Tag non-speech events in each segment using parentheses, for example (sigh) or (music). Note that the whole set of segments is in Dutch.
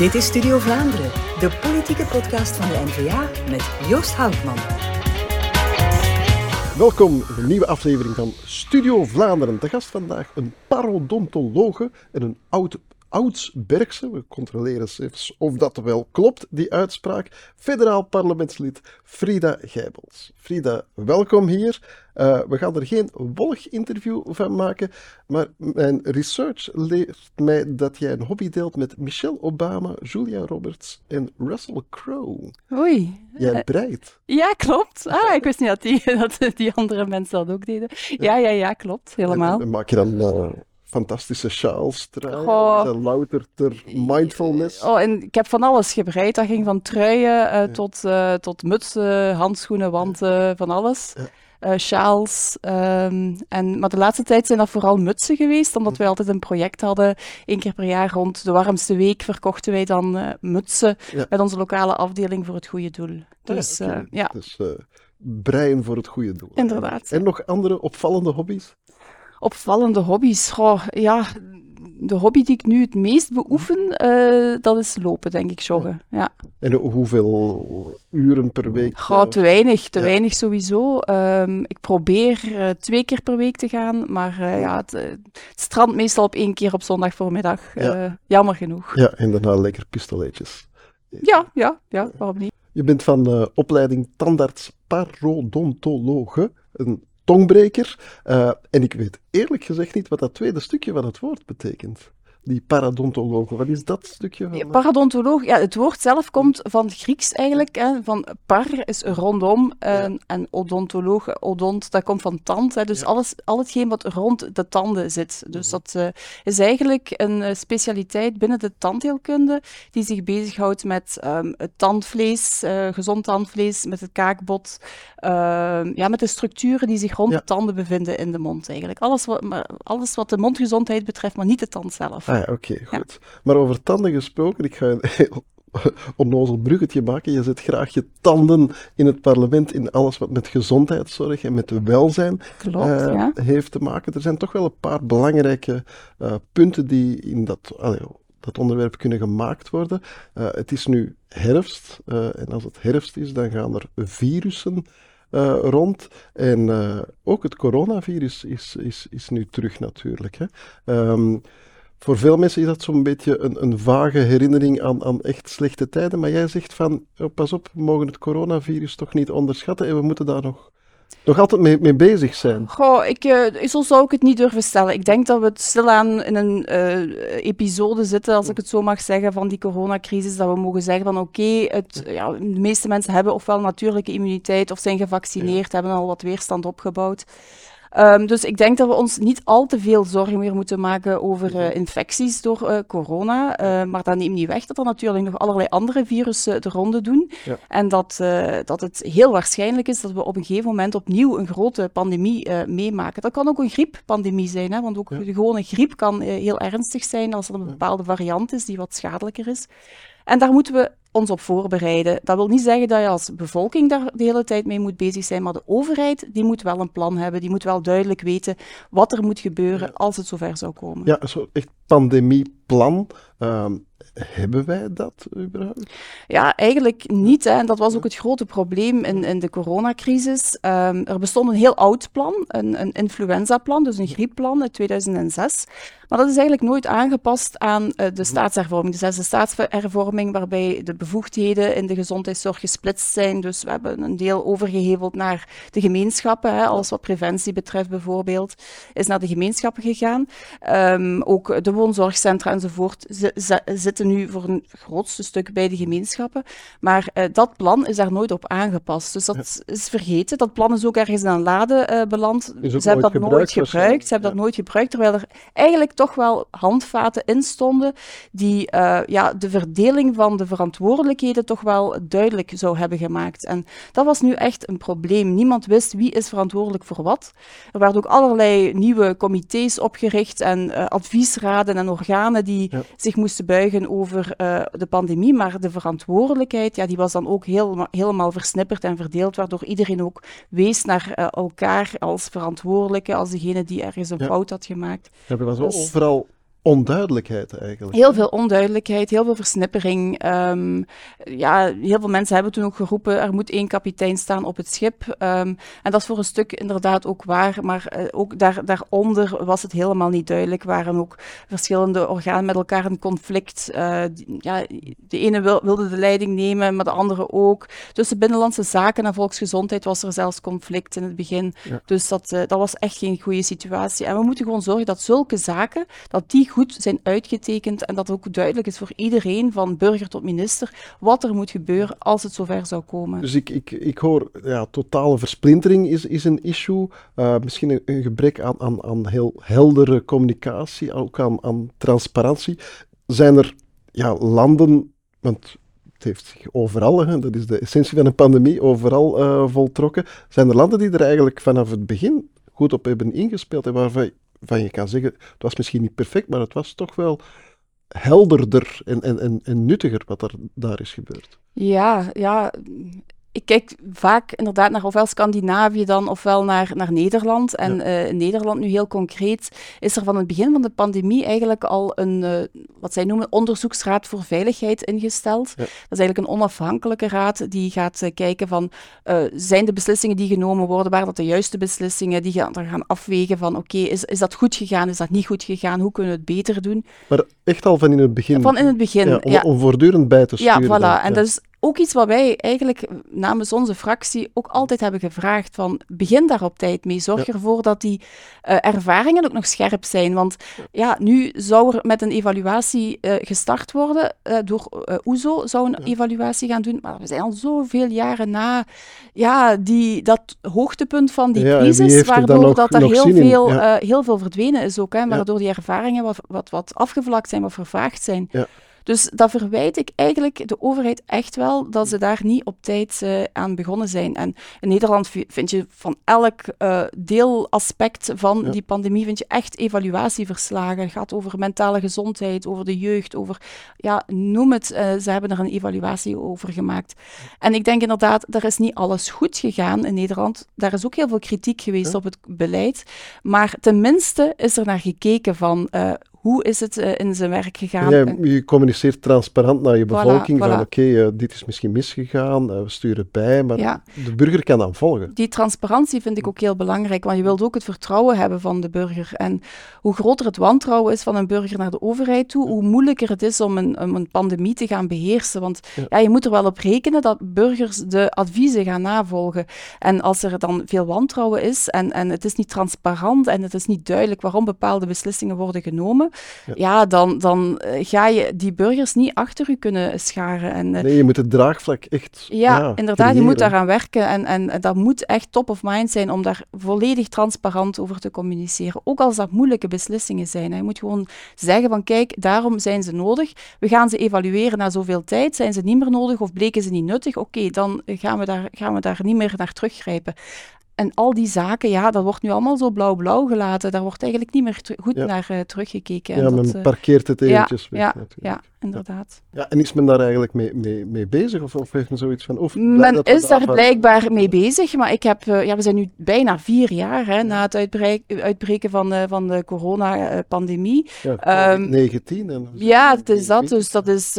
Dit is Studio Vlaanderen, de politieke podcast van de NVA met Joost Houtman. Welkom in een nieuwe aflevering van Studio Vlaanderen. De gast vandaag een parodontologe en een oud Oudsbergse, we controleren eens of dat wel klopt, die uitspraak, federaal parlementslid Frida Gijbels. Frida, welkom hier. Uh, we gaan er geen wolg-interview van maken, maar mijn research leert mij dat jij een hobby deelt met Michelle Obama, Julia Roberts en Russell Crowe. Oei. Jij uh, breidt. Ja, klopt. Ah, ik wist niet dat die, (laughs) dat die andere mensen dat ook deden. Ja, ja, ja, klopt. Helemaal. En, maak je dan... Uh, fantastische sjaals truien, louter ter mindfulness. Oh, en ik heb van alles gebreid. Dat ging van truien uh, tot, uh, tot mutsen, handschoenen, wanten, van alles. Ja. Uh, sjaals. Um, en, maar de laatste tijd zijn dat vooral mutsen geweest, omdat wij altijd een project hadden. Eén keer per jaar rond de warmste week verkochten wij dan uh, mutsen ja. met onze lokale afdeling voor het goede doel. Dus ja. Okay. ja. Dus breien voor het goede doel. Inderdaad. En nog andere opvallende hobby's? opvallende hobby's. Goh, ja, de hobby die ik nu het meest beoefen, uh, dat is lopen, denk ik, joggen. Ja. En hoeveel uren per week? Goh, te weinig, te ja. weinig sowieso. Um, ik probeer uh, twee keer per week te gaan, maar uh, ja, het, het strandt meestal op één keer op zondag voormiddag. Ja. jammer genoeg. Ja, en daarna lekker pistoletjes. Ja, ja, ja, waarom niet? Je bent van opleiding tandarts parodontologe, een tongbreker. Uh, en ik weet eerlijk gezegd niet wat dat tweede stukje van het woord betekent. Die paradontologen, wat is dat stukje? Van... Ja, paradontoloog, ja, het woord zelf komt van Grieks eigenlijk. Hè, van par is rondom en, ja. en odontoloog, odont, dat komt van tand. Hè, dus ja. alles, al hetgeen wat rond de tanden zit. Dus dat uh, is eigenlijk een uh, specialiteit binnen de tandheelkunde die zich bezighoudt met um, het tandvlees, uh, gezond tandvlees, met het kaakbot, ehm, ja, met de structuren die zich rond de tanden bevinden in de mond eigenlijk. Alles wat, maar, alles wat de mondgezondheid betreft, maar niet de tand zelf. Ah, Oké, okay, goed. Ja. Maar over tanden gesproken, ik ga een heel (laughs) onnozel bruggetje maken. Je zet graag je tanden in het parlement in alles wat met gezondheidszorg en met welzijn Klopt, uh, ja. heeft te maken. Er zijn toch wel een paar belangrijke uh, punten die in dat, allee, dat onderwerp kunnen gemaakt worden. Uh, het is nu herfst en als het herfst is, dan gaan er virussen uh, rond. En uh, ook het coronavirus is, is, is nu terug natuurlijk. Hè. Um, voor veel mensen is dat zo'n beetje een, een vage herinnering aan, aan echt slechte tijden. Maar jij zegt van, oh, pas op, we mogen het coronavirus toch niet onderschatten en we moeten daar nog, nog altijd mee, mee bezig zijn. Goh, ik, uh, zo zou ik het niet durven stellen. Ik denk dat we het stilaan in een uh, episode zitten, als ik het zo mag zeggen, van die coronacrisis. Dat we mogen zeggen van oké, okay, ja, de meeste mensen hebben ofwel natuurlijke immuniteit of zijn gevaccineerd, ja. hebben al wat weerstand opgebouwd. Um, dus ik denk dat we ons niet al te veel zorgen meer moeten maken over uh, infecties door uh, corona. Uh, maar dat neemt niet weg dat er natuurlijk nog allerlei andere virussen de ronde doen. Ja. En dat, dat het heel waarschijnlijk is dat we op een gegeven moment opnieuw een grote pandemie meemaken. Dat kan ook een grieppandemie zijn, hè, want ook ja. de gewone griep kan heel ernstig zijn als er een bepaalde variant is die wat schadelijker is. En daar moeten we ons op voorbereiden. Dat wil niet zeggen dat je als bevolking daar de hele tijd mee moet bezig zijn, maar de overheid die moet wel een plan hebben. Die moet wel duidelijk weten wat er moet gebeuren als het zover zou komen. Ja, zo echt pandemieplan. Um, hebben wij dat überhaupt? Ja, eigenlijk niet. Hè. En dat was ook het grote probleem in, in de coronacrisis. Um, er bestond een heel oud plan, een, een influenzaplan, dus een griepplan uit 2006. Maar dat is eigenlijk nooit aangepast aan uh, de staatshervorming. De zesde staatshervorming, waarbij de bevoegdheden in de gezondheidszorg gesplitst zijn. Dus we hebben een deel overgeheveld naar de gemeenschappen. Hè. Alles wat preventie betreft bijvoorbeeld, is naar de gemeenschappen gegaan. Um, ook de woonzorgcentra enzovoort zitten nu voor een grootste stuk bij de gemeenschappen. Maar uh, dat plan is daar nooit op aangepast. Dus dat ja. is vergeten. Dat plan is ook ergens in een lade uh, beland. Ze hebben dat nooit gebruikt. Ze hebben ja. dat nooit gebruikt, terwijl er eigenlijk toch wel handvaten in stonden die uh, ja, de verdeling van de verantwoordelijkheden toch wel duidelijk zou hebben gemaakt. En dat was nu echt een probleem. Niemand wist wie is verantwoordelijk voor wat. Er werden ook allerlei nieuwe comité's opgericht en adviesraden en organen die ja. zich moesten buigen over uh, de pandemie, maar de verantwoordelijkheid ja, die was dan ook heel, helemaal versnipperd en verdeeld, waardoor iedereen ook wees naar elkaar als verantwoordelijke, als degene die ergens een ja. fout had gemaakt. Ja, er was dus, overal onduidelijkheid eigenlijk. Heel veel onduidelijkheid, heel veel versnippering. Um, ja, heel veel mensen hebben toen ook geroepen, er moet één kapitein staan op het schip. Um, en dat is voor een stuk inderdaad ook waar, maar uh, ook daar, daaronder was het helemaal niet duidelijk. Waren ook verschillende organen met elkaar in conflict. Uh, die, ja, de ene wil, wilde de leiding nemen, maar de andere ook. Tussen Binnenlandse Zaken en Volksgezondheid was er zelfs conflict in het begin. Ja. Dus dat, uh, dat was echt geen goede situatie. En we moeten gewoon zorgen dat zulke zaken, dat die goed zijn uitgetekend en dat ook duidelijk is voor iedereen, van burger tot minister, wat er moet gebeuren als het zover zou komen. Dus ik, ik, ik hoor, ja, totale versplintering is, is een issue. Uh, misschien een, gebrek aan, aan, aan heel heldere communicatie, ook aan, aan transparantie. Zijn er ja, landen, want het heeft zich overal, hè, dat is de essentie van een pandemie, overal uh, voltrokken. Zijn er landen die er eigenlijk vanaf het begin goed op hebben ingespeeld en waarvan van je kan zeggen, het was misschien niet perfect, maar het was toch wel helderder en, en, en, en nuttiger wat er daar is gebeurd. Ja, ja, ik kijk vaak inderdaad naar ofwel Scandinavië dan, ofwel naar, naar Nederland. En ja. uh, in Nederland nu heel concreet is er van het begin van de pandemie eigenlijk al een, uh, wat zij noemen, onderzoeksraad voor veiligheid ingesteld. Ja. Dat is eigenlijk een onafhankelijke raad die gaat uh, kijken van, zijn de beslissingen die genomen worden, waren dat de juiste beslissingen, die gaan, gaan afwegen van, oké, okay, is, is dat goed gegaan, is dat niet goed gegaan, hoe kunnen we het beter doen? Maar echt al van in het begin? Van in het begin, ja. Om, om voortdurend bij te sturen. Ja, voilà. Dan, en dat is ook iets wat wij eigenlijk namens onze fractie ook altijd hebben gevraagd van begin daar op tijd mee. Zorg ja. ervoor dat die uh, ervaringen ook nog scherp zijn. Want ja, nu zou er met een evaluatie uh, gestart worden. Uh, door OESO zou een ja. evaluatie gaan doen. Maar we zijn al zoveel jaren na ja, die, dat hoogtepunt van die ja, crisis, waardoor nog, dat er heel veel, heel veel verdwenen is ook. Hè, waardoor die ervaringen wat, wat, wat afgevlakt zijn, wat vervaagd zijn. Dus dat verwijt ik eigenlijk de overheid echt wel, dat ze daar niet op tijd uh, aan begonnen zijn. En in Nederland vind je van elk uh, deelaspect van ja. die pandemie vind je echt evaluatieverslagen. Het gaat over mentale gezondheid, over de jeugd, over, ja, noem het. Uh, ze hebben er een evaluatie over gemaakt. En ik denk inderdaad, er is niet alles goed gegaan in Nederland. Daar is ook heel veel kritiek geweest ja. op het beleid. Maar tenminste is er naar gekeken van hoe is het uh, in zijn werk gegaan? Ja, je communiceert transparant naar je bevolking voilà, van oké, okay, uh, dit is misschien misgegaan, uh, we sturen bij, maar ja. de burger kan dan volgen. Die transparantie vind ik ook heel belangrijk, want je wilt ook het vertrouwen hebben van de burger. En hoe groter het wantrouwen is van een burger naar de overheid toe, hoe moeilijker het is om een, om een pandemie te gaan beheersen. Want ja. ja. je moet er wel op rekenen dat burgers de adviezen gaan navolgen. En als er dan veel wantrouwen is en, en het is niet transparant en het is niet duidelijk waarom bepaalde beslissingen worden genomen, ja, ja dan, dan uh, ga je die burgers niet achter u kunnen scharen. En, uh, nee, je moet het draagvlak echt. Ja, ja inderdaad, creëren. je moet daaraan werken. En, en, en dat moet echt top of mind zijn om daar volledig transparant over te communiceren. Ook als dat moeilijke beslissingen zijn. Hè. Je moet gewoon zeggen van kijk, daarom zijn ze nodig. We gaan ze evalueren na zoveel tijd. Zijn ze niet meer nodig of bleken ze niet nuttig? Oké, okay, dan gaan we, daar, gaan we daar niet meer naar teruggrijpen. En al die zaken, ja, dat wordt nu allemaal zo blauw-blauw gelaten. Daar wordt eigenlijk niet meer goed ja. naar uh, teruggekeken. Ja, en men dat, parkeert het eventjes ja, weg ja, natuurlijk. Inderdaad. Ja, en is men daar eigenlijk mee, mee, mee bezig? Of, of heeft men zoiets van... Of men is daar blijkbaar mee bezig, maar ik heb... Uh, ja, we zijn nu bijna vier jaar hè, na het uitbreken, uitbreken van, uh, van de coronapandemie. Ja, um, 19 en Ja, het is dat. Dus dat is...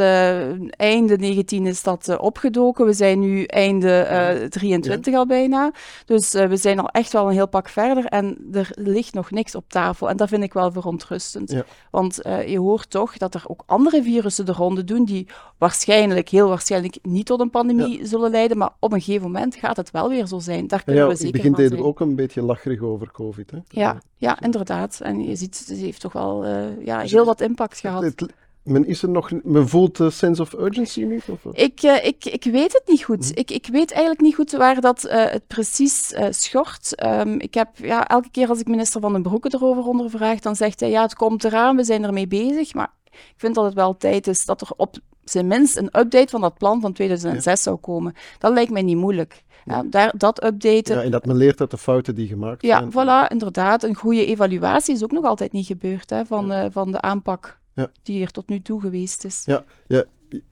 einde 19 is dat opgedoken. We zijn nu einde 23 al bijna. Dus we zijn al echt wel een heel pak verder en er ligt nog niks op tafel. En dat vind ik wel verontrustend. Ja. Want uh, je hoort toch dat er ook andere virussen de ronde doen die waarschijnlijk, heel waarschijnlijk niet tot een pandemie ja. zullen leiden, maar op een gegeven moment gaat het wel weer zo zijn. Daar kunnen ja, we zeker begint van zijn. ook een beetje lacherig over COVID. Hè? Ja, ja, inderdaad. En je ziet, het heeft toch wel uh, ja, heel wat impact gehad. Het, het, men is er nog, men voelt de sense of urgency niet? Of? Ik, uh, ik, ik weet het niet goed. Hm. Ik, ik weet eigenlijk niet goed waar dat uh, het precies uh, schort. Um, ik heb ja, elke keer als ik minister Van den Broeke erover ondervraag, dan zegt hij ja, het komt eraan, we zijn ermee bezig. Maar ik vind dat het wel tijd is dat er op zijn minst een update van dat plan van 2006 ja. zou komen. Dat lijkt mij niet moeilijk. Ja, daar, dat updaten. Ja, en dat men leert uit de fouten die gemaakt ja, zijn. Ja, voilà, inderdaad. Een goede evaluatie is ook nog altijd niet gebeurd hè, van, ja. van de aanpak die er tot nu toe geweest is. Ja, ja.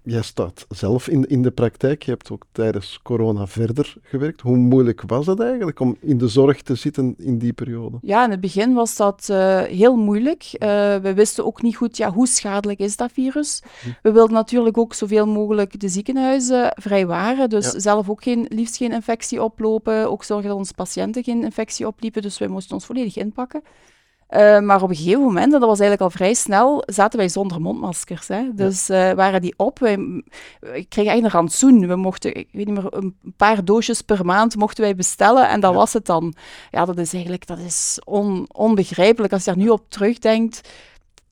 Jij staat zelf in, in de praktijk. Je hebt ook tijdens corona verder gewerkt. Hoe moeilijk was dat eigenlijk om in de zorg te zitten in die periode? Ja, in het begin was dat uh, heel moeilijk. Uh, we wisten ook niet goed ja, hoe schadelijk is dat virus. Hm. We wilden natuurlijk ook zoveel mogelijk de ziekenhuizen vrijwaren. Dus ja. zelf ook geen, liefst geen infectie oplopen. Ook zorgen dat onze patiënten geen infectie opliepen. Dus wij moesten ons volledig inpakken. Uh, maar op een gegeven moment, en dat was eigenlijk al vrij snel, zaten wij zonder mondmaskers. Hè. Dus uh, waren die op. Wij, wij kregen eigenlijk een rantsoen. We mochten, ik weet niet meer, een paar doosjes per maand mochten wij bestellen en dat ja. was het dan. Ja, dat is eigenlijk dat is on, onbegrijpelijk. Als je daar nu op terugdenkt,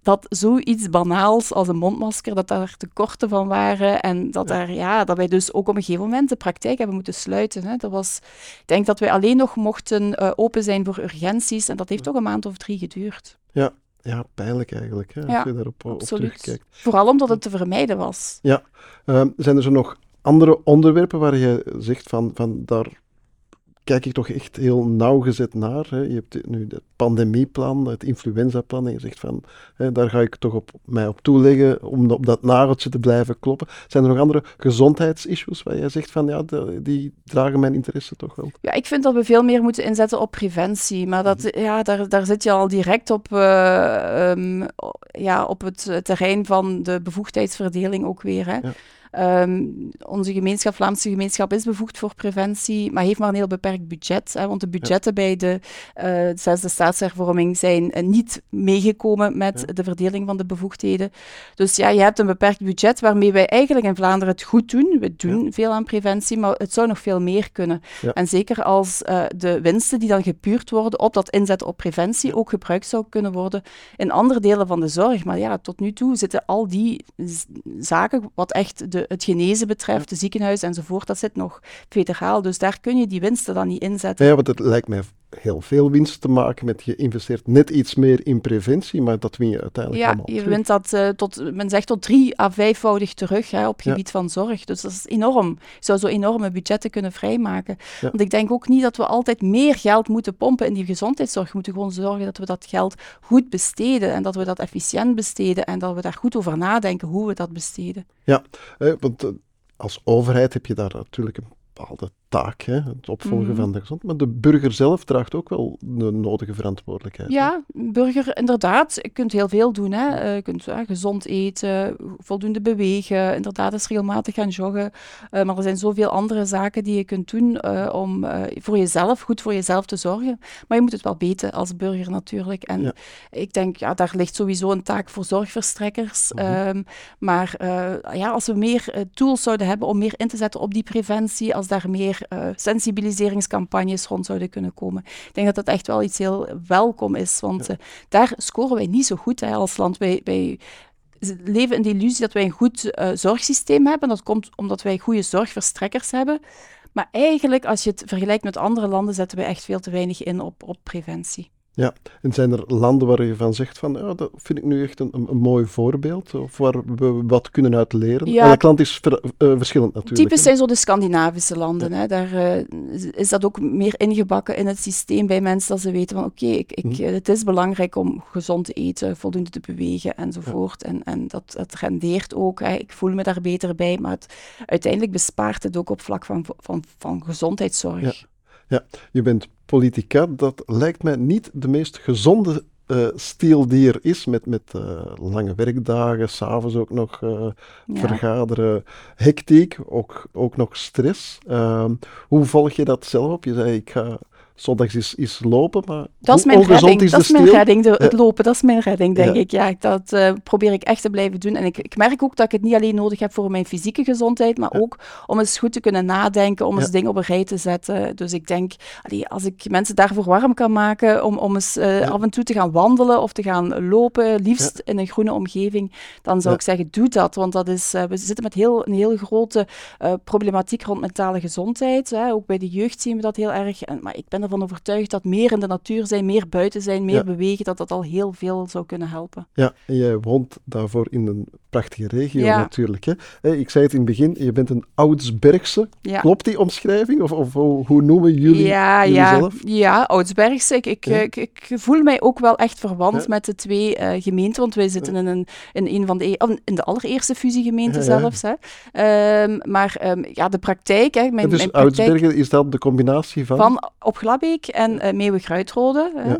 dat zoiets banaals als een mondmasker, dat daar tekorten van waren en dat, daar, ja, dat wij dus ook op een gegeven moment de praktijk hebben moeten sluiten. Hè. Dat was, ik denk dat wij alleen nog mochten uh, open zijn voor urgenties en dat heeft toch een maand of drie geduurd. Ja, ja pijnlijk eigenlijk, hè, als je daarop op terugkijkt. Vooral omdat het te vermijden was. Ja. Uh, zijn er zo nog andere onderwerpen waar je zegt van, van daar kijk ik toch echt heel nauwgezet naar. Hè. Je hebt nu het pandemieplan, het influenzaplan, en je zegt van, hè, daar ga ik toch op, mij op toeleggen om op dat nageltje te blijven kloppen. Zijn er nog andere gezondheidsissues waar jij zegt van, ja, de, die dragen mijn interesse toch wel? Ja, ik vind dat we veel meer moeten inzetten op preventie, maar dat, ja, daar, daar zit je al direct op, uh, um, ja, op het terrein van de bevoegdheidsverdeling ook weer. Hè. Ja. Um, onze gemeenschap, Vlaamse gemeenschap, is bevoegd voor preventie, maar heeft maar een heel beperkt budget. Hè, want de budgetten ja. bij de uh, zesde staatshervorming zijn uh, niet meegekomen met ja. de verdeling van de bevoegdheden. Dus ja, je hebt een beperkt budget waarmee wij eigenlijk in Vlaanderen het goed doen. We doen ja. veel aan preventie, maar het zou nog veel meer kunnen. En zeker als uh, de winsten die dan gepuurd worden op dat inzetten op preventie ook gebruikt zou kunnen worden in andere delen van de zorg. Maar ja, tot nu toe zitten al die zaken, wat echt de het genezen betreft, de ziekenhuis enzovoort, dat zit nog federaal. Dus daar kun je die winsten dan niet inzetten. Ja, want het lijkt mij heel veel winst te maken met je investeert net iets meer in preventie, maar dat win je uiteindelijk ja, allemaal je wint dat uh, tot, men zegt tot drie à vijfvoudig terug hè, op gebied ja. van zorg. Dus dat is enorm. Je zou zo enorme budgetten kunnen vrijmaken. Ja. Want ik denk ook niet dat we altijd meer geld moeten pompen in die gezondheidszorg. We moeten gewoon zorgen dat we dat geld goed besteden en dat we dat efficiënt besteden en dat we daar goed over nadenken hoe we dat besteden. Ja, eh, want uh, als overheid heb je daar natuurlijk een bepaalde taak, hè, het opvolgen mm. van de gezondheid. Maar de burger zelf draagt ook wel de nodige verantwoordelijkheid. Ja, hè? burger, inderdaad. Je kunt heel veel doen. Hè. Je kunt uh, gezond eten, voldoende bewegen, inderdaad eens regelmatig gaan joggen. Uh, maar er zijn zoveel andere zaken die je kunt doen uh, om voor jezelf, goed voor jezelf te zorgen. Maar je moet het wel weten als burger natuurlijk. En ja. ik denk, ja, daar ligt sowieso een taak voor zorgverstrekkers. Mm -hmm. um, maar ja, als we meer tools zouden hebben om meer in te zetten op die preventie, als daar meer uh, sensibiliseringscampagnes rond zouden kunnen komen. Ik denk dat dat echt wel iets heel welkom is, want ja. uh, daar scoren wij niet zo goed hè, als land. Wij, wij leven in de illusie dat wij een goed uh, zorgsysteem hebben. Dat komt omdat wij goede zorgverstrekkers hebben. Maar eigenlijk, als je het vergelijkt met andere landen, zetten wij echt veel te weinig in op, op preventie. Ja, en zijn er landen waar je van zegt van, ja, dat vind ik nu echt een, een, mooi voorbeeld, of waar we wat kunnen uit leren? Ja, Elk land is ver, uh, verschillend natuurlijk. Typisch zijn zo de Scandinavische landen. Ja. Hè. Daar uh, is dat ook meer ingebakken in het systeem bij mensen, dat ze weten van, oké, okay, ik, ik, hm. het is belangrijk om gezond te eten, voldoende te bewegen enzovoort. Ja. En, en dat, dat rendeert ook, hè. ik voel me daar beter bij, maar het, uiteindelijk bespaart het ook op vlak van, van, van gezondheidszorg. Ja. Je bent politica. Dat lijkt mij niet de meest gezonde uh, stil die er is, met, met uh, lange werkdagen, s'avonds ook nog uh, ja. vergaderen, hectiek, ook, ook nog stress. Ehm, hoe volg je dat zelf op? Je zei, ik ga zondags is, is lopen, maar dat is mijn redding. Is dat is mijn redding, de, het lopen, dat is mijn redding, denk ja. ik. Ja, dat uh, probeer ik echt te blijven doen. En ik, ik merk ook dat ik het niet alleen nodig heb voor mijn fysieke gezondheid, maar ja. ook om eens goed te kunnen nadenken, om eens dingen op een rij te zetten. Dus ik denk, allee, als ik mensen daarvoor warm kan maken, om, om eens uh, af en toe te gaan wandelen of te gaan lopen, liefst in een groene omgeving, dan zou ik zeggen, doe dat. Want dat is, uh, we zitten met heel, een heel grote problematiek rond mentale gezondheid. Hè. Ook bij de jeugd zien we dat heel erg. En, maar ik ben ervan overtuigd dat meer in de natuur zijn, meer buiten zijn, meer Ja. bewegen, dat dat al heel veel zou kunnen helpen. Ja, en jij woont daarvoor in een prachtige regio Ja. natuurlijk. Hè? Ik zei het in het begin, je bent een Oudsbergse. Ja. Klopt die omschrijving? Of, of hoe noemen jullie ja, jullie ja, zelf? ja, Oudsbergse. Ik, ik, ik, ik voel mij ook wel echt verwant met de twee eh, gemeenten, want wij zitten in, een, in een van de, e- oh, in de allereerste fusiegemeente Ja, ja. zelfs. Hè. Ehm, maar ehm, ja, de praktijk, hè, mijn, dus mijn praktijk Oudsbergen is dat de combinatie van... van op En eh Meeuwen-Kruidrode. hè. Ja.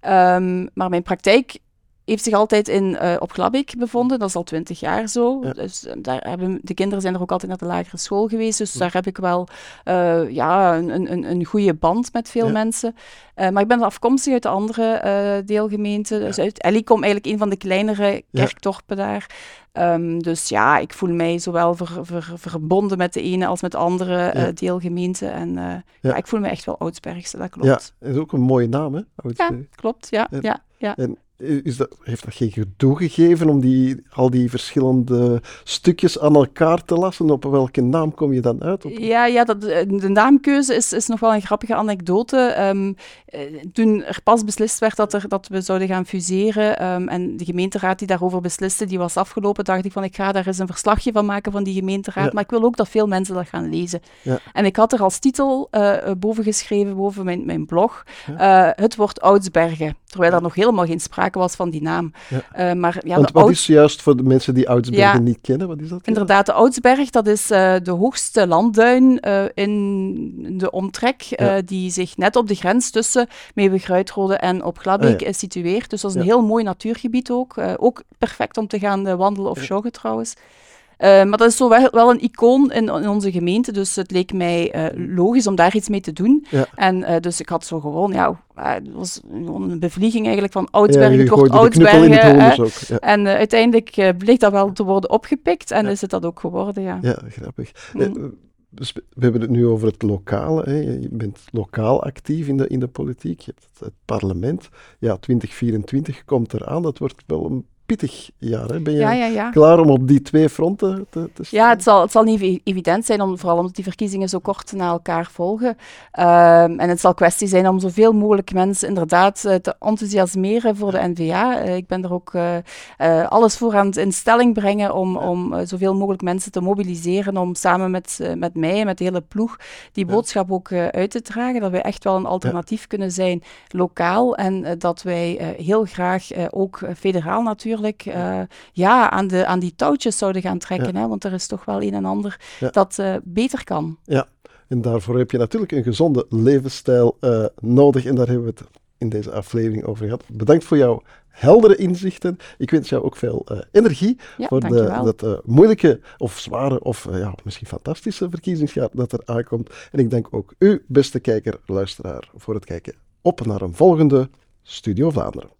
Ehm, maar mijn praktijk heeft zich altijd in, eh, op Glabbeek bevonden. Dat is al twintig jaar zo. Ja. Dus eh, daar hebben, de kinderen zijn er ook altijd naar de lagere school geweest. Dus Ja. daar heb ik wel eh, ja, een, een- een, goede band met veel Ja. mensen. Maar ik ben afkomstig uit de andere deelgemeenten. Dus uit Ellicom, eigenlijk een van de kleinere kerkdorpen daar. Ehm, dus ja, ik voel mij zowel ver- ver- verbonden met de ene als met de andere eh, Ja. deelgemeente. En ja. ik voel me echt wel Oudsbergse, dat klopt. Ja, dat is ook een mooie naam, hè? Ja, klopt. Ja, ja, ja. En is dat, heeft dat geen gedoe gegeven om die, al die verschillende stukjes aan elkaar te lassen? Op welke naam kom je dan uit? Op, Ja, ja dat, eh, de naamkeuze is, is nog wel een grappige anekdote. Ehm, eh, toen er pas beslist werd dat, er, dat we zouden gaan fuseren ehm, en de gemeenteraad die daarover besliste, die was afgelopen, dacht ik van ik ga daar eens een verslagje van maken van die gemeenteraad, Ja. maar ik wil ook dat veel mensen dat gaan lezen. Ja. En ik had er als titel eh, eh, boven geschreven, boven mijn, mijn blog, Ja. eh, het wordt Oudsbergen, terwijl Ja. er nog helemaal geen sprake was van die naam. Ja. Eh, maar ja, Want de wat Ouds- is juist voor de mensen die Oudsbergen Ja. niet kennen? Wat is dat? Inderdaad, de Oudsberg, dat is eh, de hoogste landduin eh, in de omtrek, die zich net op de grens tussen Meeuwen-Kruidrode en op Glabbeek Ah, situeert. Dus dat is een heel mooi natuurgebied ook. Ook perfect om te gaan wandelen of joggen trouwens. Eh, maar dat is zo wel, wel een icoon in, in onze gemeente, dus het leek mij eh, logisch om daar iets mee te doen. Ja. En eh, dus ik had zo gewoon, ja, het was gewoon een bevlieging eigenlijk van Oudsbergen, je het wordt ook. Ja. En uiteindelijk bleek dat wel te worden opgepikt en Ja. is het dat ook geworden, ja. Ja, grappig. Mm. Dus we we hebben het nu over het lokale. Hè. Je bent lokaal actief in de, in de politiek. Je hebt het, het parlement. Ja, 2024 komt eraan. Dat wordt wel een pittig jaar. Hè. Ben je Ja, ja, ja. klaar om op die twee fronten te, te staan? Ja, het zal, het zal niet evi- evident zijn, om, vooral omdat die verkiezingen zo kort na elkaar volgen. Ehm, en het zal kwestie zijn om zoveel mogelijk mensen inderdaad eh, te enthousiasmeren voor de N-VA. Eh, ik ben er ook eh, alles voor aan het in stelling brengen om, om zoveel mogelijk mensen te mobiliseren, om samen met, met mij en met de hele ploeg die boodschap ook uit te dragen. Dat wij echt wel een alternatief kunnen zijn lokaal en dat wij heel graag ook federaal natuurlijk eh, ja, aan, de, aan die touwtjes zouden gaan trekken. Hè? Want er is toch wel een en ander Ja. dat eh, beter kan. En daarvoor heb je natuurlijk een gezonde levensstijl eh, nodig. En daar hebben we het in deze aflevering over gehad. Bedankt voor jouw heldere inzichten. Ik wens jou ook veel energie Ja, voor de, dat moeilijke of zware of ja, misschien fantastische verkiezingsjaar dat er aankomt. En ik dank ook u, beste kijker, luisteraar, voor het kijken op naar een volgende Studio Vlaanderen.